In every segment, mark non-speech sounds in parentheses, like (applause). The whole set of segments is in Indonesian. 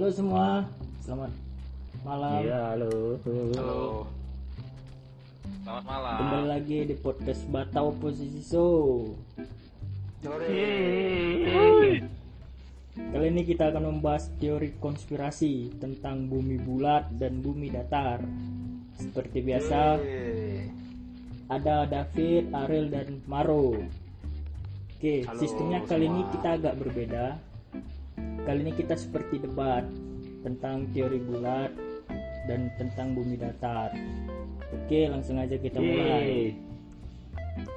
Halo semua, selamat malam. Iya, halo. Halo. Selamat malam. Kembali lagi di podcast Batau Posisi Show. Kali ini kita akan membahas teori konspirasi tentang bumi bulat dan bumi datar. Seperti biasa, ada David, Ariel, dan Maro. Oke, Halo sistemnya kali ini semua. kita agak berbeda. Kali ini kita seperti debat tentang teori bulat dan tentang bumi datar. Oke, langsung aja kita mulai.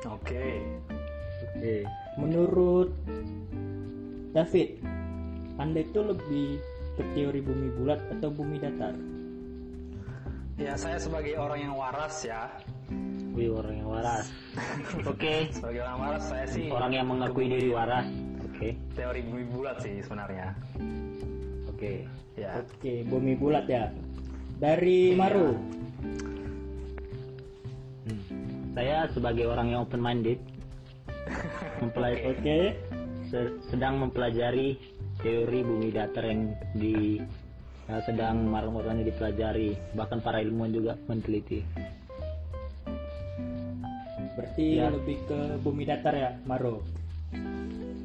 Oke. Oke. Menurut David, Anda itu lebih ke teori bumi bulat atau bumi datar? Ya saya sebagai orang yang waras ya Wih, orang yang waras. (laughs) Oke. Sebagai orang waras saya sih Orang yang mengakui diri waras. Oke. Teori bumi bulat sih sebenarnya Oke. Ya Oke, bumi bulat ya. Dari Maru, Hmm. Saya sebagai orang yang open minded (laughs) mempelajari oke. se- sedang mempelajari teori bumi datar yang di yang sedang marah-marahnya dipelajari bahkan para ilmuwan juga meneliti Berarti Ya. lebih ke bumi datar ya, Maru.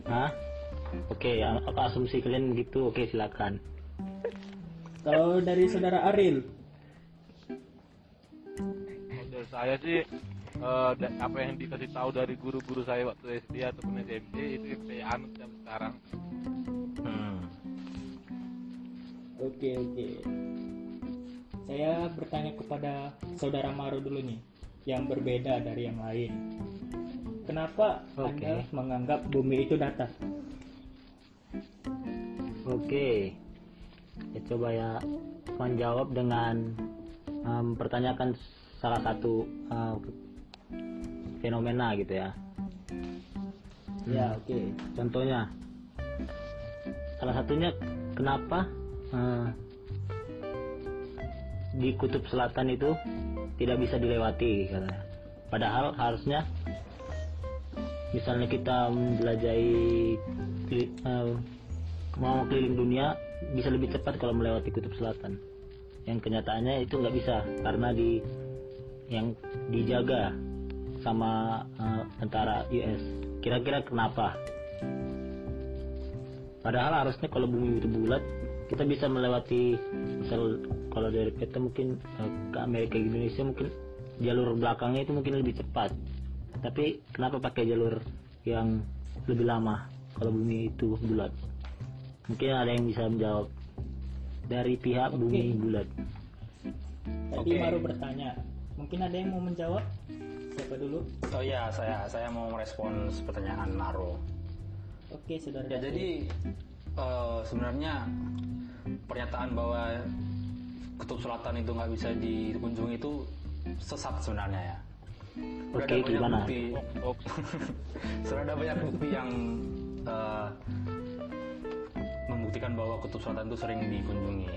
Hah? Oke, ya, apa asumsi kalian begitu? Oke, silakan. Kalau dari saudara Ariel, Dari saya sih da- apa yang dikasih tahu dari guru-guru saya waktu SD ataupun SMP itu yang saya anut sampai sekarang. hmm. oke oke. Saya bertanya kepada saudara Maru dulu nih, yang berbeda dari yang lain. Kenapa Oke. Anda menganggap bumi itu datar? Oke, ya coba ya menjawab dengan um, mempertanyakan salah satu uh, fenomena gitu ya. Ya, oke. Contohnya, salah satunya kenapa uh, di kutub selatan itu tidak bisa dilewati katanya. Padahal harusnya misalnya kita menjelajahi eh, mau keliling dunia bisa lebih cepat kalau melewati kutub selatan. Yang kenyataannya itu nggak bisa karena di yang dijaga sama eh, tentara US. Kira-kira kenapa? Padahal harusnya kalau bumi itu bulat kita bisa melewati misal kalau dari kita mungkin eh, ke Amerika Indonesia mungkin jalur belakangnya itu mungkin lebih cepat tapi kenapa pakai jalur yang lebih lama kalau bumi itu bulat mungkin ada yang bisa menjawab dari pihak bumi bulat Tadi Oke. Maru bertanya, mungkin ada yang mau menjawab? Siapa dulu? Oh iya saya saya mau merespons pertanyaan Naro Oke, saudara. Ya jadi eh, sebenarnya pernyataan bahwa kutub selatan itu nggak bisa dikunjungi itu sesat sebenarnya ya Udah Oke, ada banyak gimana? bukti Oh, (laughs) Sudah ada banyak bukti yang eh, membuktikan bahwa kutub selatan itu sering dikunjungi.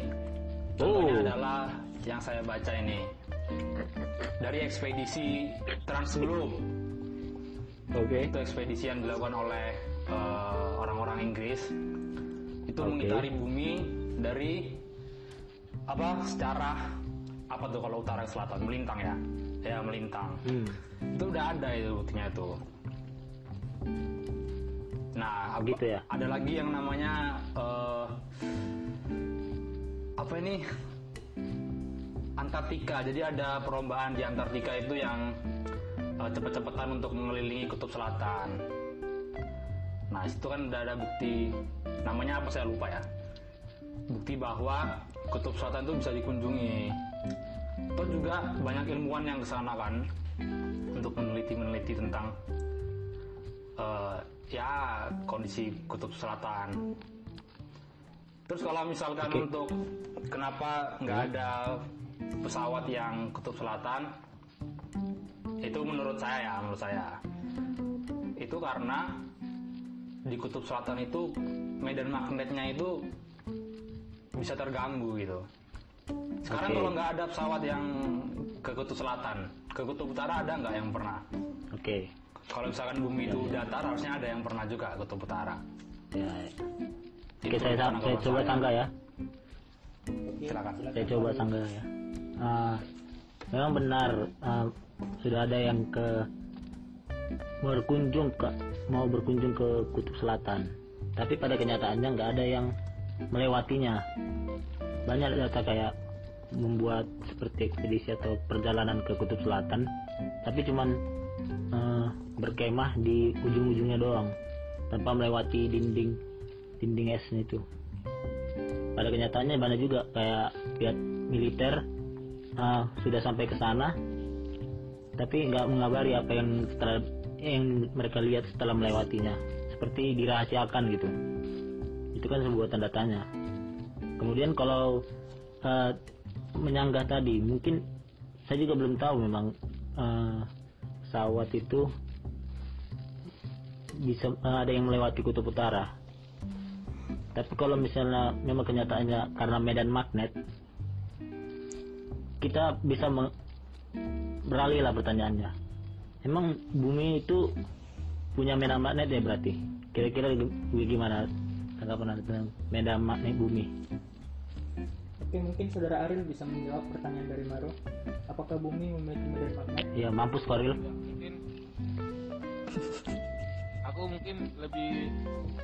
Contohnya Oh. adalah yang saya baca ini dari ekspedisi Transglobe. oke Itu ekspedisi yang dilakukan oleh eh, orang-orang Inggris. Itu Oke. mengitari bumi dari apa secara apa tuh kalau utara ke selatan melintang ya ya melintang hmm. itu udah ada itu buktinya itu nah apa- Gitu ya? ada lagi yang namanya eh, apa ini? Antartika. Jadi ada perlombaan di Antartika itu yang eh, cepet-cepetan untuk mengelilingi kutub selatan. Nah itu kan udah ada bukti. Namanya apa? Saya lupa ya. Bukti bahwa kutub selatan itu bisa dikunjungi. Toh juga banyak ilmuwan yang ke sana kan untuk meneliti-meneliti tentang eh, ya kondisi kutub selatan. Terus kalau misalkan Oke. untuk kenapa nggak ada pesawat yang kutub selatan, itu menurut saya ya, menurut saya itu karena di kutub selatan itu medan magnetnya itu bisa terganggu gitu. Sekarang Oke. kalau nggak ada pesawat yang ke kutub selatan, ke kutub utara ada nggak yang pernah? oke Kalau misalkan bumi itu datar, harusnya ada yang pernah juga kutub utara. ya Itu oke saya, coba tangga ya. Silakan. saya coba sanggah ya. Ah, memang benar ah, sudah ada yang ke berkunjung ke mau berkunjung ke kutub selatan. Tapi pada kenyataannya nggak ada yang melewatinya. Banyak data kayak membuat seperti ekspedisi atau perjalanan ke kutub selatan. Tapi cuman eh, berkemah di ujung-ujungnya doang tanpa melewati dinding dinding es itu. Pada kenyataannya banyak juga kayak pihak militer ah, sudah sampai ke sana tapi nggak mengabari apa yang setelah yang mereka lihat setelah melewatinya. Seperti dirahasiakan gitu. Itu kan sebuah tanda tanya. Kemudian kalau eh, menyanggah tadi mungkin saya juga belum tahu memang eh, pesawat itu bisa eh, ada yang melewati kutub utara. Tapi kalau misalnya memang kenyataannya karena medan magnet kita bisa beralih lah pertanyaannya. Emang bumi itu punya medan magnet ya berarti? Kira-kira gimana tanggapan anda tentang medan magnet bumi? Oke, mungkin saudara Aril bisa menjawab pertanyaan dari Maro. Apakah bumi memiliki medan magnet? ya mampus Koril Ya, mungkin aku mungkin lebih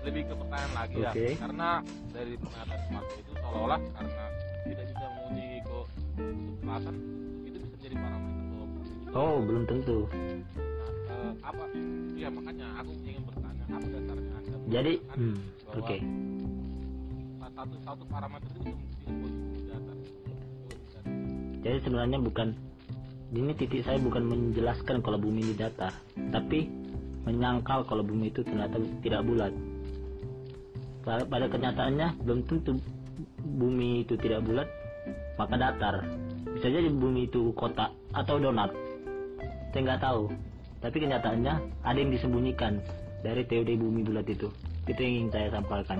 lebih ke pertanyaan lagi ya. Oke. karena dari pernyataan Marco itu seolah-olah karena tidak bisa menguji ke kutub selatan itu bisa menjadi parameter bahwa oh belum tentu. Nah, eh, apa ya makanya aku ingin bertanya apa dasarnya anda jadi hmm, oke. satu satu parameter itu bisa jadi sebenarnya bukan ini titik saya bukan menjelaskan kalau bumi ini datar tapi menyangkal kalau bumi itu ternyata tidak bulat. Pada, kenyataannya belum tentu bumi itu tidak bulat maka datar. Bisa jadi bumi itu kotak atau donat. Saya nggak tahu. Tapi kenyataannya ada yang disembunyikan dari teori bumi bulat itu. Itu yang ingin saya sampaikan.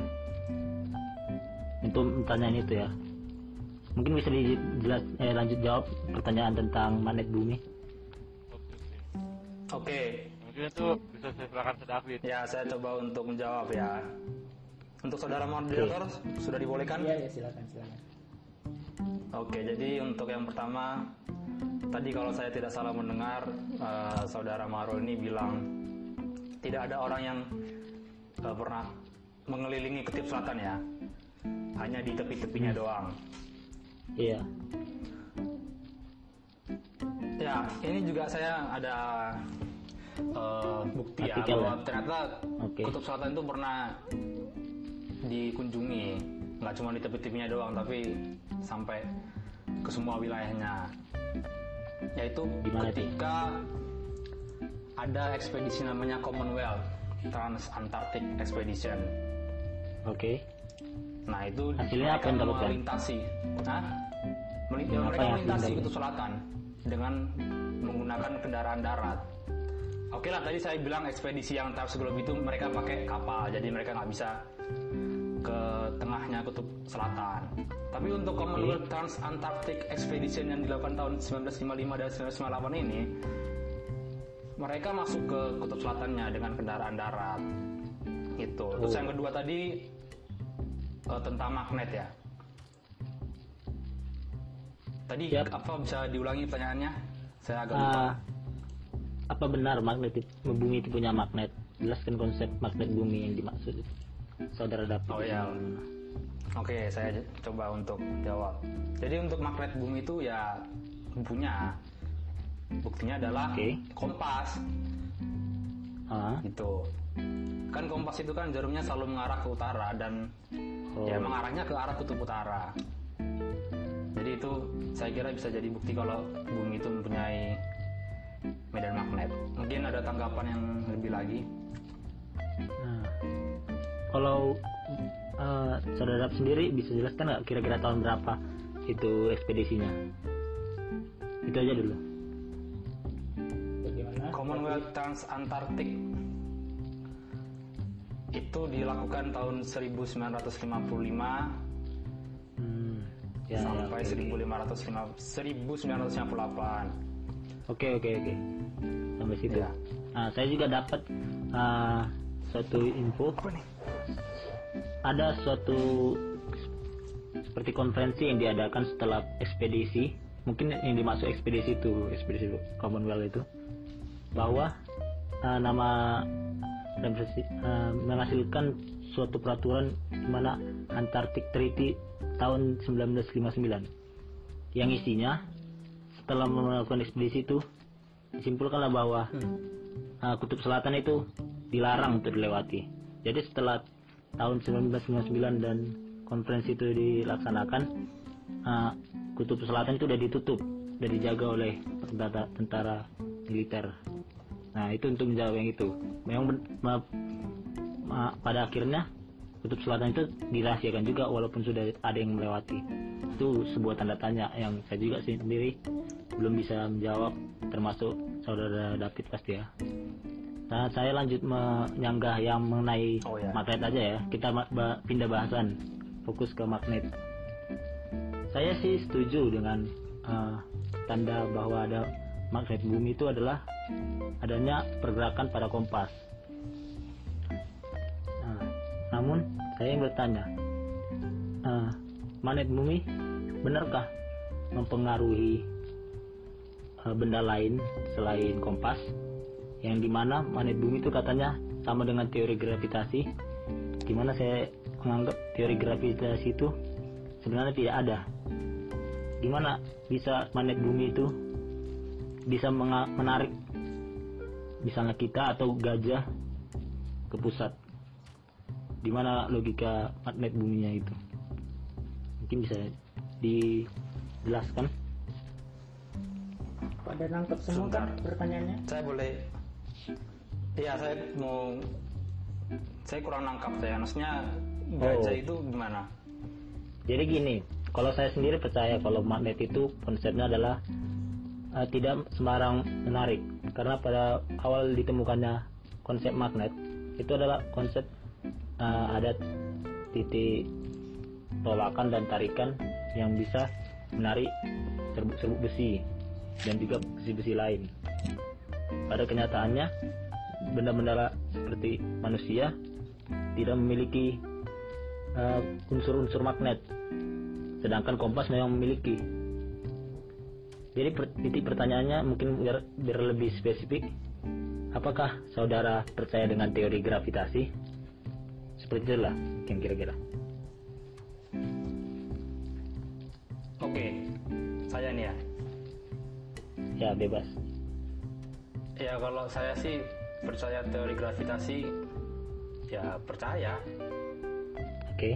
Untuk pertanyaan itu ya. Mungkin bisa dijelas eh, lanjut jawab pertanyaan tentang magnet bumi. Oke, mungkin itu bisa saya serahkan ke David ya saya coba untuk menjawab ya. Untuk saudara moderator sudah dibolehkan? Iya, ya silakan, silakan. Oke, jadi untuk yang pertama tadi kalau saya tidak salah mendengar eh, saudara Maro ini bilang tidak ada orang yang eh, pernah mengelilingi kutub selatan ya, hanya di tepi-tepinya doang. iya Ya, ini juga saya ada eh, bukti ya Artikel bahwa ya? ternyata Oke. kutub selatan itu pernah dikunjungi, nggak cuma di tepi-tepinya doang, tapi sampai ke semua wilayahnya. Yaitu Gimana itu? ketika ada ekspedisi namanya Commonwealth Trans Antarctic Expedition. oke Nah itu Hasilnya apa mereka yang dapatkan? melintasi, Hah? Meli- Apa mereka melintasi kutub selatan dengan menggunakan kendaraan darat. Oke lah tadi saya bilang ekspedisi yang tahap sebelum itu mereka pakai kapal, jadi mereka nggak bisa ke tengahnya kutub selatan. Tapi untuk Commonwealth Trans Antarctic Expedition yang dilakukan tahun 1955 dan 1958 ini, mereka masuk ke kutub selatannya dengan kendaraan darat. Gitu. Terus yang kedua tadi eh, tentang magnet ya. Tadi Siap. apa bisa diulangi pertanyaannya? Saya agak lupa. Ah, apa benar magnet itu, bumi itu punya magnet jelaskan konsep magnet bumi yang dimaksud saudara dapat Oh ya. Oke, saya coba untuk jawab. Jadi untuk magnet bumi itu ya punya. Buktinya adalah Oke. kompas ah gitu. Kan kompas itu kan jarumnya selalu mengarah ke utara dan oh, ya mengarahnya ke arah kutub utara. Jadi itu saya kira bisa jadi bukti kalau bumi itu mempunyai medan magnet. Mungkin ada tanggapan yang lebih lagi. nah. kalau eh, saudara sendiri bisa jelaskan nggak kira-kira tahun berapa itu ekspedisinya itu aja dulu Bagaimana? Commonwealth Trans Antarctic itu dilakukan tahun 1955 hmm, ya, ya, sampai oke. 1550 1958. Oke oke oke sampai situ. Ya. Nah, saya juga dapat uh, suatu info. Ada suatu seperti konferensi yang diadakan setelah ekspedisi mungkin yang dimaksud ekspedisi itu ekspedisi Commonwealth itu bahwa uh, nama uh, menghasilkan suatu peraturan di mana Antarctic Treaty tahun 1959 yang isinya setelah melakukan ekspedisi itu disimpulkanlah bahwa uh, kutub selatan itu dilarang untuk dilewati. Jadi setelah tahun 1999 dan konferensi itu dilaksanakan, uh, kutub selatan itu sudah ditutup, sudah dijaga oleh tentara, tentara militer. Nah itu untuk menjawab yang itu. Memang ben- ma- ma- pada akhirnya kutub selatan itu dirahasiakan juga walaupun sudah ada yang melewati. Itu sebuah tanda tanya yang saya juga sendiri belum bisa menjawab termasuk saudara David pasti ya. Nah, saya lanjut menyanggah yang mengenai Oh, ya. magnet aja ya. Kita ba- pindah bahasan, fokus ke magnet. Saya sih setuju dengan eh, tanda bahwa ada magnet bumi itu adalah adanya pergerakan pada kompas. Namun saya bertanya, eh, magnet bumi benarkah mempengaruhi eh, benda lain selain kompas? Yang di mana magnet bumi itu katanya sama dengan teori gravitasi, di mana saya menganggap teori gravitasi itu sebenarnya tidak ada. Gimana bisa magnet bumi itu bisa menarik misalnya kita atau gajah ke pusat? Di mana logika magnet buminya itu? Mungkin bisa dijelaskan? Pada nangkep semua kan pertanyaannya? Saya boleh Iya, saya mau saya kurang nangkap saya. Maksudnya gajah Oh. itu gimana? Jadi gini, kalau saya sendiri percaya kalau magnet itu konsepnya adalah eh, tidak sembarang menarik. Karena pada awal ditemukannya konsep magnet itu adalah konsep eh, ada titik tolakan dan tarikan yang bisa menarik serbuk-serbuk besi dan juga besi-besi lain. Pada kenyataannya, benda-benda seperti manusia tidak memiliki eh, unsur-unsur magnet sedangkan kompas memang memiliki. Jadi per- titik pertanyaannya mungkin biar, biar lebih spesifik apakah saudara percaya dengan teori gravitasi seperti itulah yang kira-kira Oke, saya nih ya. ya bebas Ya kalau saya sih percaya teori gravitasi ya percaya. oke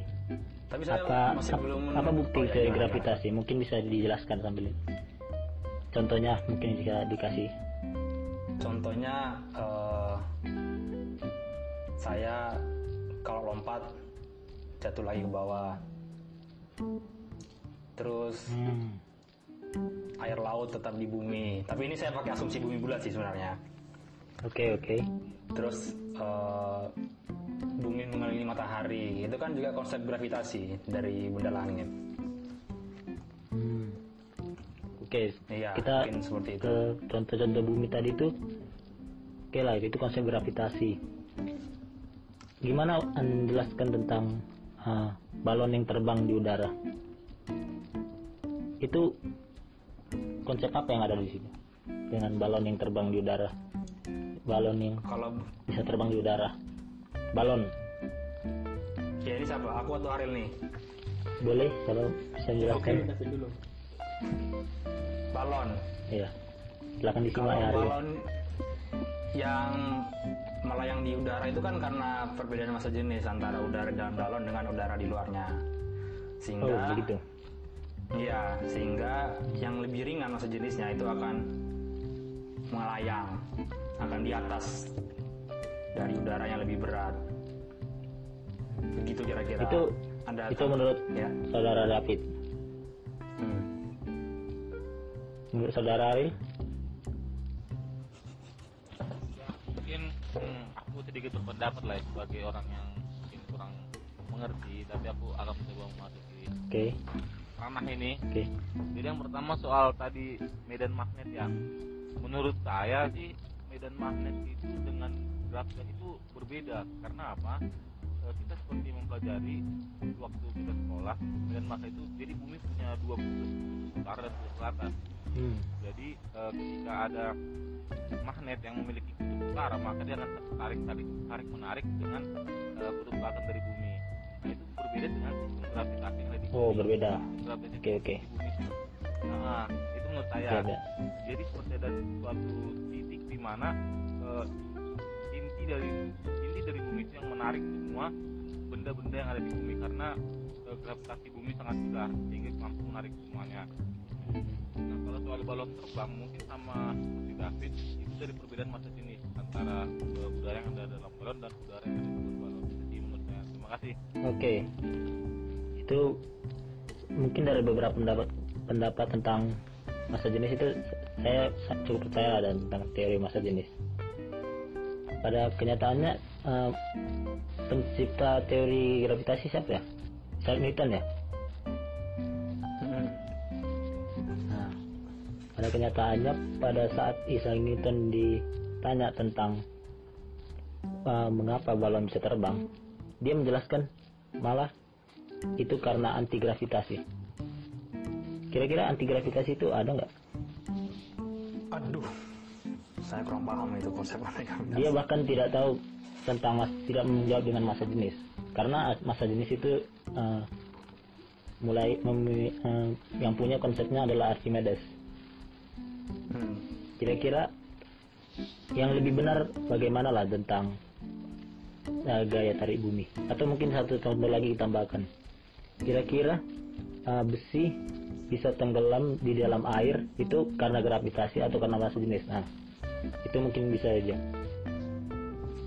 Tapi saya apa masih ap- belum apa bukti Oh, ya, teori gimana, gravitasi mungkin bisa dijelaskan sambil contohnya mungkin jika dikasih? Contohnya eh, saya kalau lompat jatuh lagi ke bawah. Terus hmm. air laut tetap di bumi. Tapi ini saya pakai asumsi bumi bulat sih sebenarnya. oke oke Terus eh, bumi mengelilingi matahari. Itu kan juga konsep gravitasi dari benda langit. Hmm. Oke, Iya, kita mungkin seperti itu. ke contoh-contoh bumi tadi itu, oke lah itu konsep gravitasi. Gimana anda menjelaskan tentang ah, balon yang terbang di udara? Itu konsep apa yang ada di sini? Dengan balon yang terbang di udara, balon yang Kalau bisa terbang di udara, balon ya ini siapa? Aku atau Ariel nih? boleh kalau bisa dijelaskan? Oke, kasih dulu. Balon. Iya, silakan disimak ya Ariel. balon yang melayang di udara itu kan karena perbedaan masa jenis antara udara dalam balon dengan udara di luarnya. Oh Sehingga begitu. Iya, sehingga yang lebih ringan masa jenisnya itu akan melayang, akan di atas dari udara yang lebih berat. Begitu kira-kira. Itu ada itu menurut ya. saudara David. Hmm. Menurut saudara Ariel? Aku sedikit berpendapat lah ya, sebagai orang yang mungkin kurang mengerti tapi aku akan mencoba memasuki Oke, ranah ini. Oke. jadi yang pertama soal tadi medan magnet ya. Menurut saya sih medan magnet itu dengan gravitasi itu berbeda. Karena apa? Eh, kita seperti mempelajari waktu kita sekolah medan magnet itu jadi bumi punya dua kutub utara dan kutub selatan Hmm. jadi eh, ketika ada magnet yang memiliki kutub utara maka dia akan tarik tarik tarik menarik dengan eh, kutub selatan dari bumi nah itu berbeda dengan sistem gravitasi yang ada di Oh, bumi. berbeda. Sistem gravitasi Oke, oke. bumi itu nah itu menurut saya Beda. jadi seperti ada suatu titik di mana eh, inti dari inti dari bumi itu yang menarik semua benda-benda yang ada di bumi karena eh, gravitasi bumi sangat besar sehingga mampu menarik semuanya. Nah kalau soal balon terbang mungkin sama seperti David itu dari perbedaan masa jenis antara eh, udara yang ada dalam balon dan udara yang ada di luar balon. Jadi menurut saya terima kasih. Oke. Itu mungkin dari beberapa pendapat pendapat tentang masa jenis itu saya cukup percaya dan tentang teori masa jenis. Pada kenyataannya eh, pencipta teori gravitasi siapa ya? Isaac Newton ya? Pada kenyataannya pada saat Isaac Newton ditanya tentang uh, mengapa balon bisa terbang, dia menjelaskan malah itu karena anti gravitasi. Kira-kira anti gravitasi itu ada nggak? Aduh, saya kurang paham itu konsep anti. Dia bahkan tidak tahu tentang mas, tidak menjawab dengan masa jenis, karena masa jenis itu uh, mulai memi- uh, yang punya konsepnya adalah Archimedes. Hmm. kira-kira yang lebih benar bagaimana lah tentang uh, gaya tarik bumi? Atau mungkin satu contoh lagi ditambahkan. Kira-kira uh, besi bisa tenggelam di dalam air itu karena gravitasi atau karena masa jenis? Nah itu mungkin bisa aja.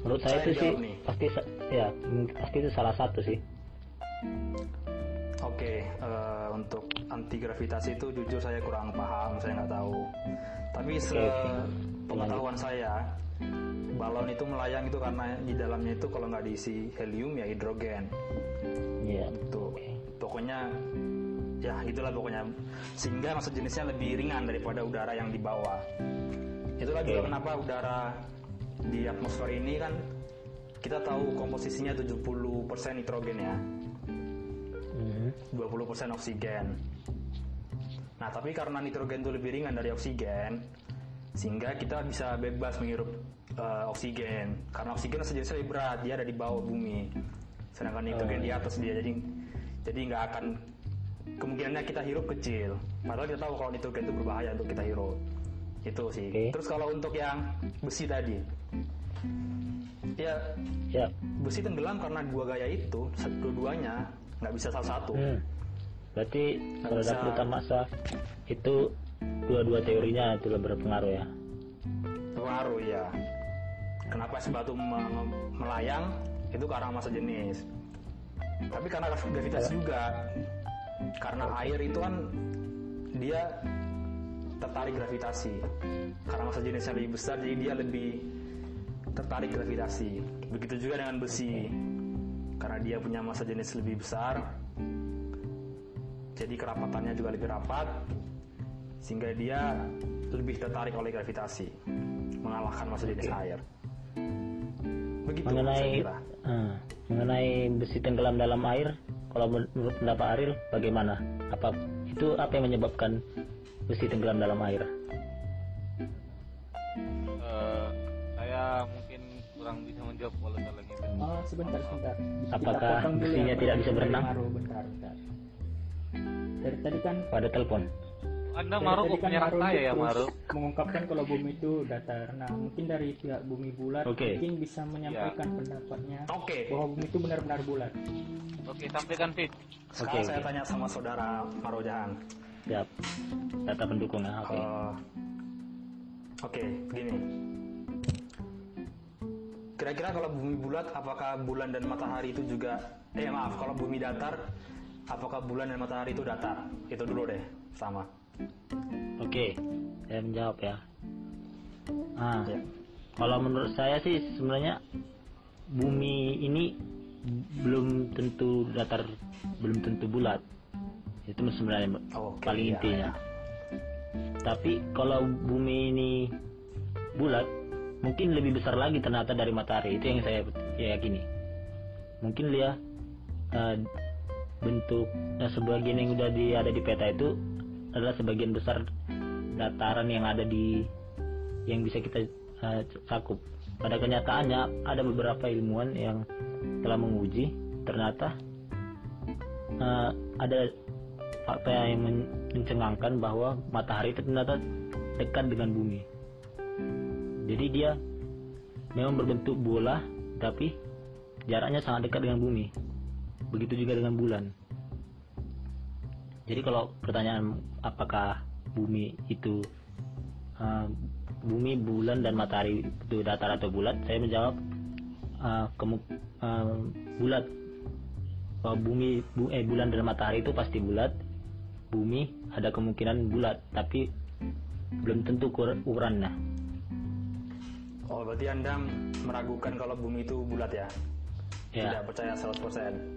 Menurut saya, Saya itu sih nih. pasti ya pasti itu salah satu sih. Oke, eh, untuk anti gravitasi itu jujur saya kurang paham, saya nggak tahu. Tapi se pengetahuan saya, balon itu melayang itu karena di dalamnya itu kalau nggak diisi helium ya hidrogen. ya Tuh, pokoknya ya gitulah pokoknya. Sehingga masa jenisnya lebih ringan daripada udara yang di bawah. Itulah juga Oke. kenapa udara di atmosfer ini kan kita tahu komposisinya 70% nitrogen ya. Mhm. 20% oksigen. Nah, tapi karena nitrogen itu lebih ringan dari oksigen, sehingga kita bisa bebas menghirup eh, oksigen. Karena oksigen sejenisnya lebih berat, dia ada di bawah bumi. Sedangkan nitrogen di atas dia, jadi jadi nggak akan kemungkinannya kita hirup kecil. Padahal kita tahu kalau nitrogen itu berbahaya untuk kita hirup. Itu sih. Oke. Terus kalau untuk yang besi tadi, ya siap besi tenggelam karena dua gaya itu, dua-duanya nggak bisa salah satu. Hmm. Berarti kalau bisa. dapur masa itu dua-dua teorinya itu berpengaruh ya. Pengaruh ya. Kenapa es batu me- melayang itu karena masa jenis. Tapi karena gravitasi juga. Karena air itu kan dia tertarik gravitasi. Karena masa jenisnya lebih besar jadi dia lebih tertarik gravitasi. Begitu juga dengan besi. Karena dia punya masa jenis lebih besar. Jadi kerapatannya juga lebih rapat sehingga dia lebih tertarik oleh gravitasi mengalahkan masa jenis air. Begitu mengenai eh, mengenai besi tenggelam dalam air kalau men- menurut pendapat Aril bagaimana apa itu apa yang menyebabkan besi tenggelam dalam air Eh, saya mungkin kurang bisa menjawab yang itu. Oh, sebentar, sebentar. Kita Apakah potong dulu ya, tidak bisa berenang? Maru, bentar, bentar. Dari tadi kan pada telepon Anda dari Maru kok kan menyerang Maru saya ya Maru? mengungkapkan kalau bumi itu datar. Nah, mungkin dari pihak bumi bulat Oke. mungkin bisa menyampaikan pendapatnya Oke, bahwa bumi itu benar-benar bulat. Oke sampaikan Fit. sekarang Oke, saya oke. tanya sama saudara Marojahan. siap data pendukungnya oke Eh, Oke, begini. Kira-kira kalau bumi bulat, apakah bulan dan matahari itu juga? Eh maaf, kalau bumi datar, apakah bulan dan matahari itu datar? Itu dulu deh, sama. oke saya menjawab ya ah Ya. kalau menurut saya sih sebenarnya bumi ini belum tentu datar belum tentu bulat itu sebenarnya Oke, paling ya. intinya tapi kalau bumi ini bulat mungkin lebih besar lagi ternyata dari matahari. Itu yang saya yakini. Mungkin dia uh, bentuk uh, sebagian yang udah di, ada di peta itu adalah sebagian besar dataran yang ada di yang bisa kita uh, cakup. Pada kenyataannya ada beberapa ilmuwan yang telah menguji ternyata uh, ada fakta yang mencengangkan bahwa matahari ternyata dekat dengan bumi. Jadi dia memang berbentuk bola tapi jaraknya sangat dekat dengan bumi. Begitu juga dengan bulan. Jadi kalau pertanyaan apakah bumi itu uh, bumi, bulan dan matahari itu datar atau bulat, saya menjawab uh, kemu, uh, bulat. Bahwa bumi, bu, eh bulan dan matahari itu pasti bulat, bumi ada kemungkinan bulat tapi belum tentu ukurannya oh berarti anda meragukan kalau bumi itu bulat ya, ya. tidak percaya 100%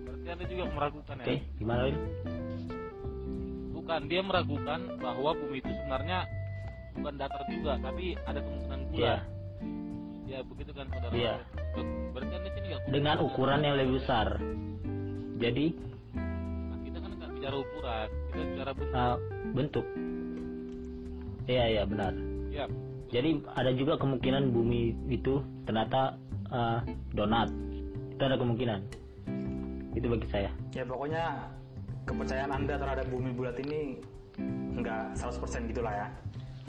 berarti anda juga meragukan oke ya gimana Wil? bukan dia meragukan bahwa bumi itu sebenarnya bukan datar juga tapi ada kemungkinan ya bulat ya begitu kan saudara? Iya. berarti anda sini nggak dengan ukuran yang lebih besar. Jadi Nah, kita kan nggak bicara ukuran kita bicara bentuk. Uh, bentuk. Iya iya benar. Ya jadi ada juga kemungkinan bumi itu ternyata uh, donat itu ada kemungkinan itu bagi saya ya pokoknya kepercayaan anda terhadap bumi bulat ini nggak 100% gitulah ya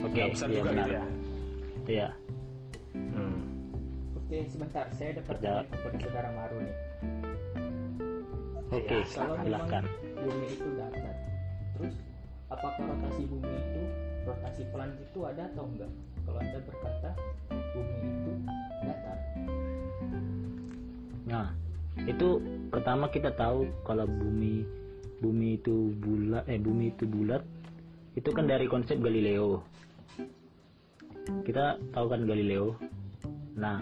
oke Nggak besar iya juga benar gitu ya iya hmm. Oke, sebentar. Saya ada Perjalanan. pertanyaan kepada saudara Maru nih. oke Iya, Kalau silahkan memang bumi itu datar, terus apakah rotasi bumi itu rotasi planet itu ada atau enggak? Kalau anda berkata bumi itu datar, Nah, itu pertama kita tahu kalau bumi bumi itu bulat eh bumi itu bulat itu kan dari konsep Galileo. Kita tahu kan Galileo. Nah,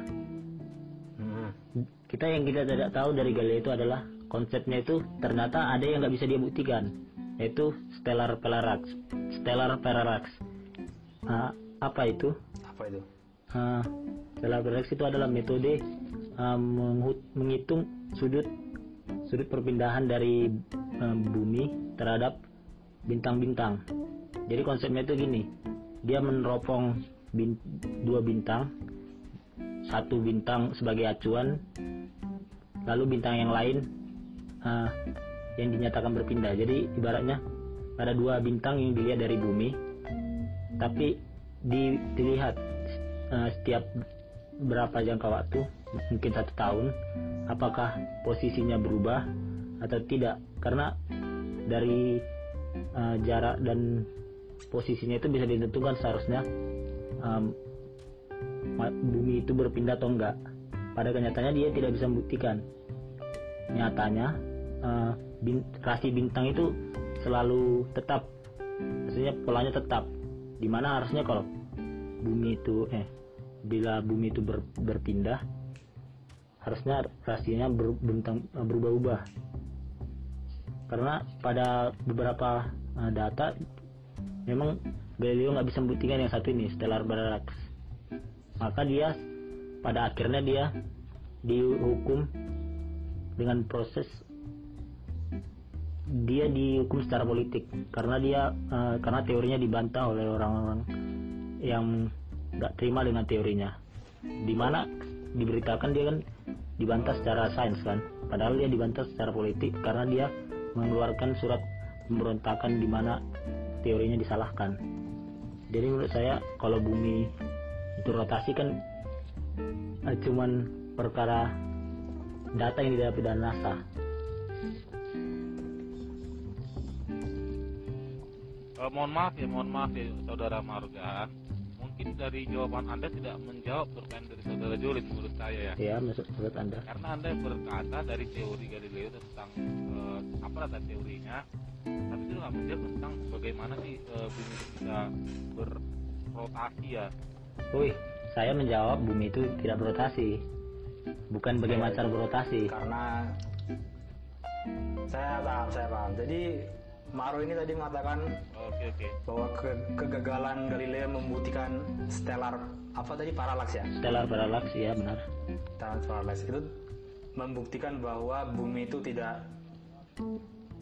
kita yang kita tidak tahu dari Galileo itu adalah konsepnya itu ternyata ada yang nggak bisa dia buktikan yaitu stellar parallax. Stellar parallax. Nah, apa itu? apa itu Uh, stellar parallax itu adalah metode uh, menghitung sudut sudut perpindahan dari uh, bumi terhadap bintang-bintang. Jadi konsepnya itu gini, dia meneropong bin- dua bintang, satu bintang sebagai acuan, lalu bintang yang lain uh, yang dinyatakan berpindah. Jadi ibaratnya ada dua bintang yang dilihat dari bumi, tapi di- dilihat uh, setiap berapa jangka waktu, mungkin satu tahun, apakah posisinya berubah atau tidak? Karena dari uh, jarak dan posisinya itu bisa ditentukan seharusnya um, bumi itu berpindah atau enggak. Pada kenyataannya dia tidak bisa membuktikan. Nyatanya uh, bin- rasi bintang itu selalu tetap, maksudnya polanya tetap. Di mana harusnya kalau bumi itu eh bila bumi itu ber- berpindah harusnya rasinya ber- eh, berubah-ubah. Karena pada beberapa eh, data memang Galileo nggak bisa membuktikan yang satu ini stellar parallax maka dia pada akhirnya dia dihukum dengan proses dia dihukum secara politik. Karena dia eh, karena teorinya dibantah oleh orang-orang yang nggak terima dengan teorinya. Di mana diberitakan dia kan dibantah secara sains kan. Padahal dia dibantah secara politik karena dia mengeluarkan surat pemberontakan di mana teorinya disalahkan. Jadi menurut saya kalau bumi itu rotasi kan eh, cuman perkara data yang didapat dari NASA. Eh, mohon maaf ya, mohon maaf ya saudara Marga. Mungkin dari jawaban Anda tidak menjawab pertanyaan dari saudara Jolin menurut saya ya. ya menurut anda Karena Anda berkata dari teori Galileo tentang eh, apa data teorinya, tapi itu nggak menjawab tentang bagaimana sih eh, bumi itu bisa berrotasi ya. Wih, saya menjawab bumi itu tidak berotasi bukan bagaimana cara berotasi karena saya paham saya paham jadi Maro ini tadi mengatakan oke oke bahwa ke- kegagalan Galileo membuktikan stellar apa tadi paralaks ya stellar parallax ya benar stellar paralaks itu membuktikan bahwa bumi itu tidak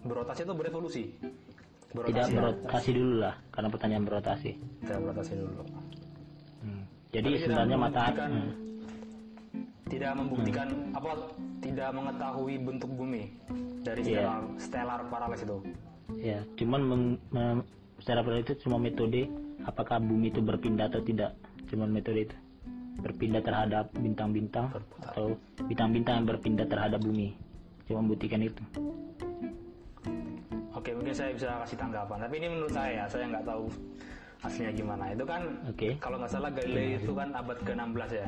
berotasi atau berevolusi tidak berotasi ya? berotasi dulu lah karena pertanyaan berotasi tidak berotasi dulu Hmm. jadi Tapi tidak sebenarnya matahari hmm. tidak membuktikan apa tidak mengetahui bentuk bumi dari Iya. stellar, stellar paralaks itu ya cuman secara parallax itu cuma metode apakah bumi itu berpindah atau tidak. Cuman metode itu. Berpindah terhadap bintang-bintang atau bintang-bintang yang berpindah terhadap bumi. Cuma membuktikan itu. Oke, mungkin saya bisa kasih tanggapan. Tapi ini menurut saya, saya nggak tahu aslinya gimana. Itu kan oke. kalau nggak salah Galileo itu kan abad ke-16 ya.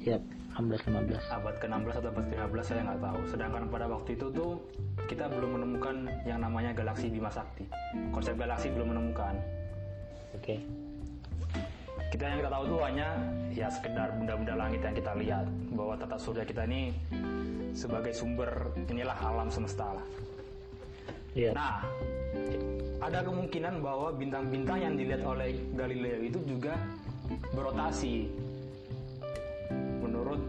Siap 16 15 Abad ke-16 atau abad ke-15 saya nggak tahu. Sedangkan pada waktu itu tuh kita belum menemukan yang namanya galaksi Bima Sakti. Konsep galaksi belum menemukan. oke Kita yang kita tahu tuh hanya ya sekedar benda-benda langit yang kita lihat bahwa tata surya kita ini sebagai sumber inilah alam semesta lah. iya Nah, ada kemungkinan bahwa bintang-bintang yang dilihat oleh Galileo itu juga berotasi menurut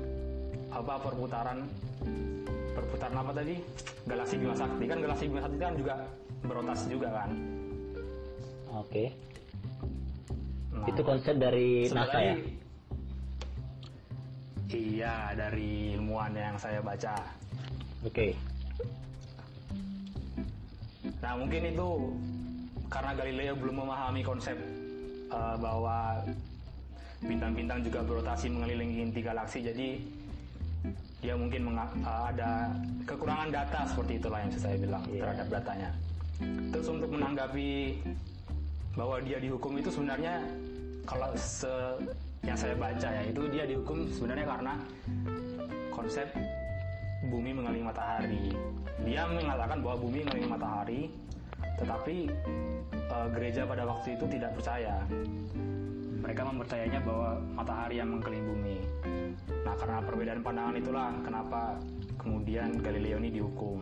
apa perputaran perputaran apa tadi? Galaksi Bima Sakti kan galaksi Bima Sakti kan juga berotasi juga kan? Oke. Nah, itu konsep dari NASA ya? Iya dari ilmuwan yang saya baca. Oke. Nah mungkin itu karena Galileo belum memahami konsep eh, bahwa bintang-bintang juga berotasi mengelilingi inti galaksi, jadi dia mungkin eh, ada kekurangan data seperti itulah yang saya bilang Iya. terhadap datanya. Terus untuk menanggapi bahwa dia dihukum itu sebenarnya kalau se yang saya baca ya itu dia dihukum sebenarnya karena konsep bumi mengelilingi matahari. Dia mengatakan bahwa bumi mengelilingi matahari, tetapi eh, gereja pada waktu itu tidak percaya. Mereka mempercayainya bahwa matahari yang mengelilingi bumi. Nah, karena perbedaan pandangan itulah kenapa kemudian Galileo ini dihukum,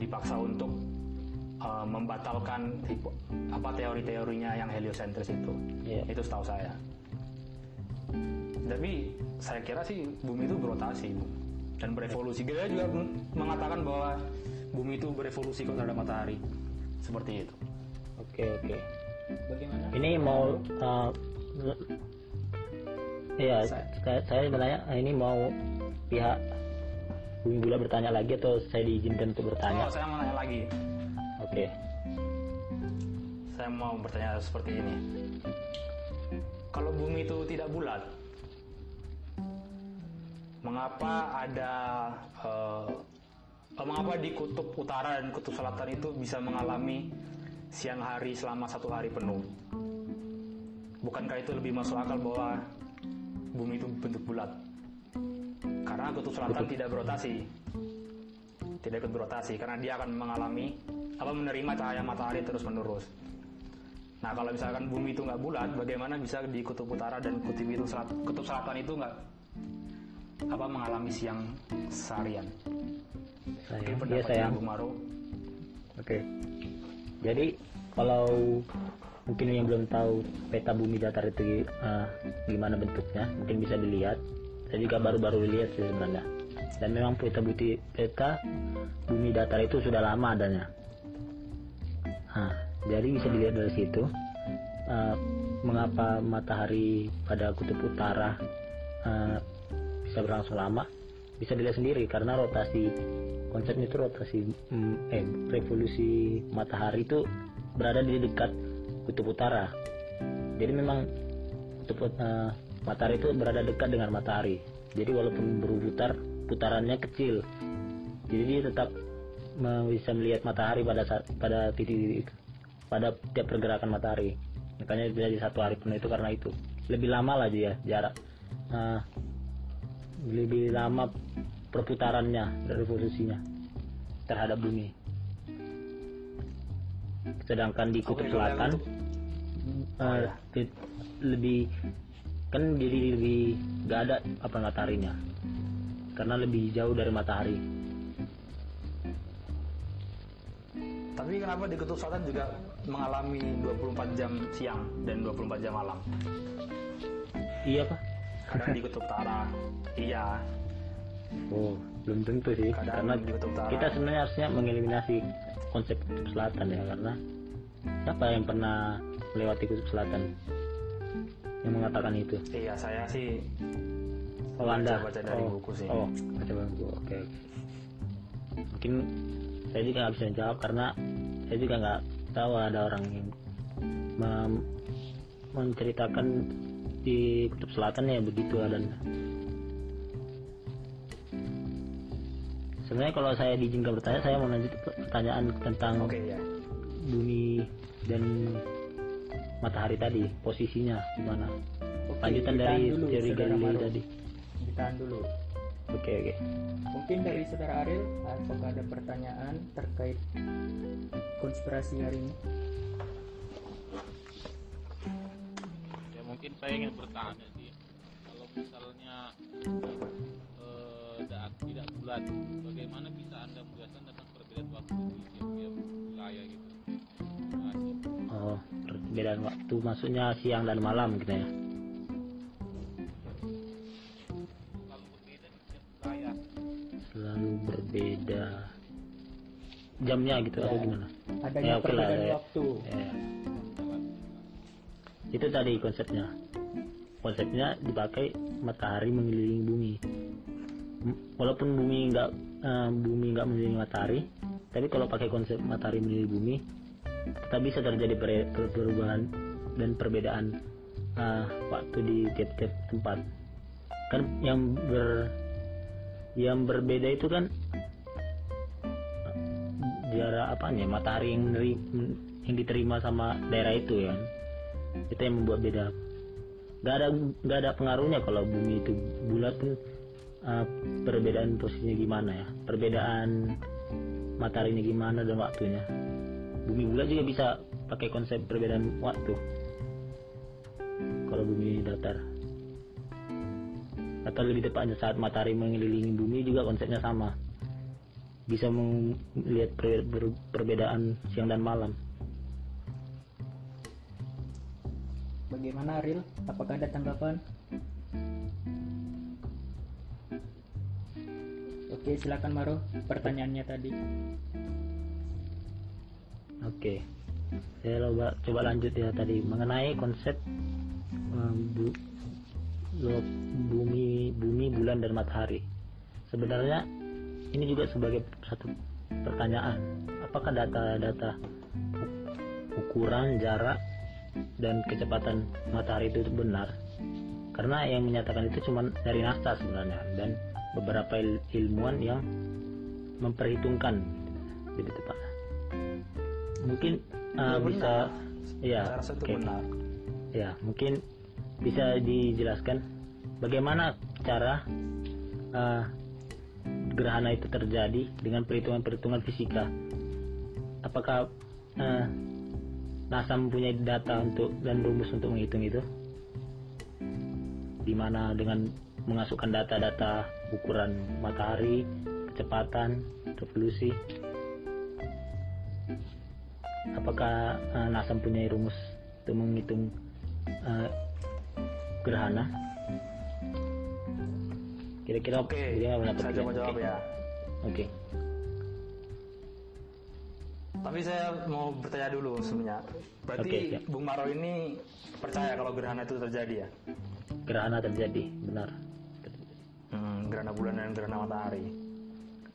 dipaksa untuk eh, membatalkan apa teori-teorinya yang heliosentris itu. Iya. Itu setahu saya. Tapi saya kira sih bumi itu berotasi dan berevolusi. Galileo juga mengatakan bahwa bumi itu berevolusi kok terhadap matahari. Seperti itu. oke oke Bagaimana? ini mau uh, Iya, saya, saya sebenarnya uh, ini mau pihak Bumi Gula bertanya lagi atau saya diizinkan untuk bertanya? Oh, saya mau nanya lagi. Oke, Saya mau bertanya seperti ini. Kalau bumi itu tidak bulat, mengapa ada eh, mengapa di kutub utara dan kutub selatan itu bisa mengalami siang hari selama satu hari penuh? Bukankah itu lebih masuk akal bahwa bumi itu bentuk bulat? Karena kutub selatan tidak berotasi, tidak ikut berotasi karena dia akan mengalami apa menerima cahaya matahari terus menerus. Nah kalau misalkan bumi itu nggak bulat, bagaimana bisa di kutub utara dan kutub itu selat, kutub selatan itu nggak apa mengalami siang seharian? saya, Mungkin iya pendapatnya sayang. Bu Maru. Oke. Jadi kalau mungkin yang belum tahu peta bumi datar itu uh, gimana bentuknya, mungkin bisa dilihat. Saya juga baru-baru lihat sih sebenarnya. Dan memang peta bumi peta bumi datar itu sudah lama adanya. Nah, jadi bisa dilihat dari situ uh, mengapa matahari pada kutub utara uh, bisa berlangsung lama bisa dilihat sendiri karena rotasi konsepnya itu rotasi mm, eh revolusi matahari itu berada di dekat kutub utara. Jadi memang kutub eh, matahari itu berada dekat dengan matahari. Jadi walaupun berputar putarannya kecil. Jadi dia tetap bisa melihat matahari pada saat pada titik-titik pada tiap pergerakan matahari. Makanya jadi satu hari penuh itu karena itu. Lebih lama lah dia jarak. Eh, lebih lama perputarannya revolusinya terhadap bumi sedangkan di kutub selatan di- lebih kan jadi lebih gak ada apa mataharinya karena lebih jauh dari matahari. Tapi kenapa di kutub selatan juga mengalami 24 jam siang dan 24 jam malam? iya pak. Kadang di kutub utara, iya. oh belum tentu sih. Kadang karena di kutub utara. kita sebenarnya harusnya mengeliminasi konsep kutub selatan ya karena siapa yang pernah melewati kutub selatan yang mengatakan itu? Iya, saya sih oh anda baca dari oh, buku sih. oh baca buku oke mungkin saya juga nggak bisa jawab karena saya juga nggak tahu ada orang yang menceritakan di kutub selatan ya begitu adanya sebenarnya kalau saya diizinkan bertanya saya mau lanjut pertanyaan tentang Oke ya. bumi dan matahari tadi posisinya gimana Oke, lanjutan dari dulu, Galilei Maro. tadi Ditahan dulu. oke oke Mungkin dari saudara Ariel, apakah ada pertanyaan terkait konspirasi hari ini? ya mungkin saya ingin bertanya sih kalau misalnya eh, bulat bagaimana bisa anda menjelaskan tentang perbedaan waktu di tiap-tiap wilayah gitu. Oh, perbedaan waktu maksudnya siang dan malam gitu ya. kalau berbeda di tiap wilayah Selalu berbeda jamnya gitu atau gimana? Adanya Ya, oke lah, perbedaan ya. waktu. Ya. Itu tadi konsepnya. Konsepnya dipakai matahari mengelilingi bumi. Walaupun bumi nggak eh, bumi nggak mengelilingi matahari, tapi kalau pakai konsep matahari mengelilingi bumi, kita bisa terjadi per- per- perubahan dan perbedaan eh, waktu di tiap-tiap tempat. Kan yang ber yang berbeda itu kan jarak apanya matahari yang neri- yang diterima sama daerah itu ya. Itu yang membuat beda. Nggak ada nggak ada pengaruhnya kalau bumi itu bulat pun uh, perbedaan posisinya gimana ya? Perbedaan mataharinya gimana dan waktunya? Bumi bulat juga bisa pakai konsep perbedaan waktu. Kalau bumi datar. Atau lebih tepatnya saat matahari mengelilingi bumi juga konsepnya sama. Bisa melihat per- per- perbedaan siang dan malam. Bagaimana Ariel? Apakah ada tanggapan? Oke, silakan Maro. Pertanyaannya tadi. Oke, saya coba coba lanjut ya tadi mengenai konsep um, bu- lo- bumi bumi bulan dan matahari. Sebenarnya ini juga sebagai satu pertanyaan. Apakah data-data ukuran jarak dan kecepatan matahari itu benar? Karena yang menyatakan itu cuma dari NASA sebenarnya dan beberapa il- ilmuwan yang memperhitungkan. Lebih tepatnya mungkin uh, Ya, bisa ya benar. ya mungkin bisa dijelaskan bagaimana cara uh, gerhana itu terjadi dengan perhitungan-perhitungan fisika. Apakah uh, NASA mempunyai data untuk dan rumus untuk menghitung itu? Di mana dengan memasukkan data-data ukuran matahari kecepatan revolusi apakah uh, NASA punya rumus untuk menghitung uh, gerhana kira-kira Oke, saya pendapat coba kalian? jawab Oke. ya. oke Tapi saya mau bertanya dulu sebenarnya. Berarti siap. Bung Maro ini percaya kalau gerhana itu terjadi ya? gerhana terjadi benar gerhana bulan dan gerhana matahari.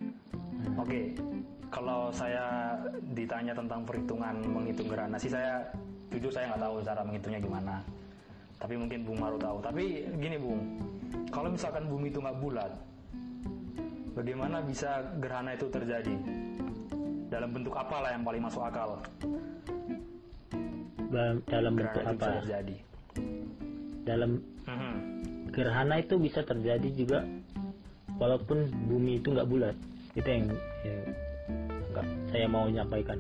Hmm. Oke, kalau saya ditanya tentang perhitungan menghitung gerhana sih saya jujur saya nggak tahu cara menghitungnya gimana. Tapi mungkin Bung Maru tahu. Tapi gini Bung, kalau misalkan bumi itu nggak bulat, bagaimana bisa gerhana itu terjadi? Dalam bentuk apa lah yang paling masuk akal dalam bentuk gerhana itu apa bisa terjadi? dalam Mhm. gerhana itu bisa terjadi juga walaupun bumi itu nggak bulat itu yang, saya mau menyampaikan